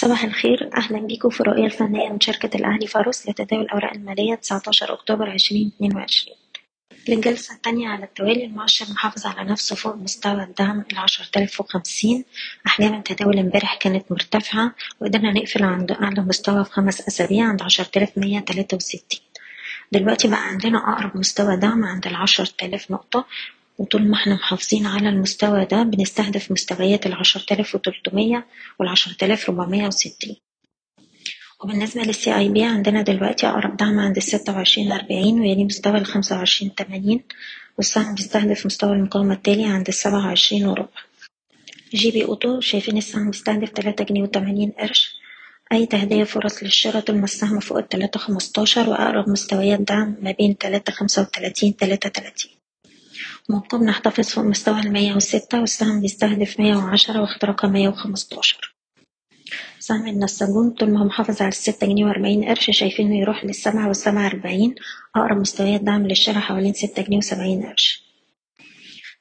صباح الخير. أهلا بيكم في الرؤية الفنية من شركة الأهلي فاروس لتداول الأوراق المالية 19 أكتوبر 2022 للجلسة الثانية على التوالي المؤشر محافظ على نفسه فوق مستوى الدعم ال 10050 أحجام التداول امبارح كانت مرتفعة وقدرنا نقفل عند أعلى مستوى في خمس أسابيع عند 10163 دلوقتي بقى عندنا أقرب مستوى دعم عند ال 10000 نقطة وطول ما إحنا محافظين على المستوى ده بنستهدف مستويات والعشرة آلاف ربعمية وستين. وبالنسبة لل CIB عندنا دلوقتي أقرب دعم عند الستة وعشرين أربعين ويليه مستوى الخمسة وعشرين تمانين والسهم بيستهدف مستوى المقاومة التالي عند السبعة وعشرين وربع. جي بي أوتو شايفين السهم بيستهدف تلاتة جنيه وتمانين قرش. أي تهدئة فرص للشراء طول ما السهم فوق التلاتة خمستاشر وأقرب مستويات دعم ما بين تلاتة خمسة وتلاتين تلاتة تلاتين. ممكن نحتفظ فوق مستوى المية وستة والسهم بيستهدف مية وعشرة واختراقها مية وخمستاشر. سهم النساجون طول ما هو محافظ على الستة جنيه وأربعين قرش شايفينه يروح للسبعة والسبعة أربعين أقرب مستويات دعم للشراء حوالين ستة جنيه وسبعين قرش.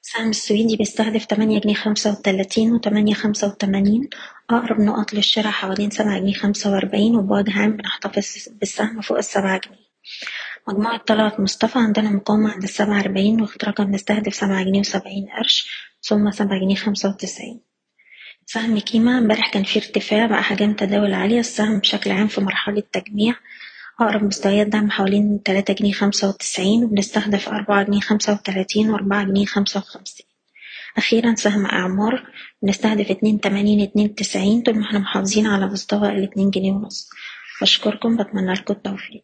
السهم السويدي بيستهدف تمانية جنيه خمسة وتلاتين وتمانية خمسة وتمانين أقرب نقط للشراء حوالين سبعة جنيه خمسة وأربعين وبوجه عام بنحتفظ بالسهم فوق السبعة جنيه. مجموعة طلعت مصطفى عندنا مقاومة عند السبعة أربعين واختراقها بنستهدف سبعة جنيه وسبعين قرش ثم سبعة جنيه خمسة وتسعين. سهم كيما امبارح كان فيه ارتفاع بقى حجم تداول عالية السهم بشكل عام في مرحلة تجميع. أقرب مستويات دعم حوالين تلاتة جنيه خمسة وتسعين وبنستهدف أربعة جنيه خمسة وتلاتين وأربعة جنيه خمسة وخمسين. أخيرا سهم أعمار بنستهدف اتنين تمانين اتنين تسعين طول ما إحنا محافظين على مستوى الاتنين جنيه ونص. بشكركم بتمنى لكم التوفيق.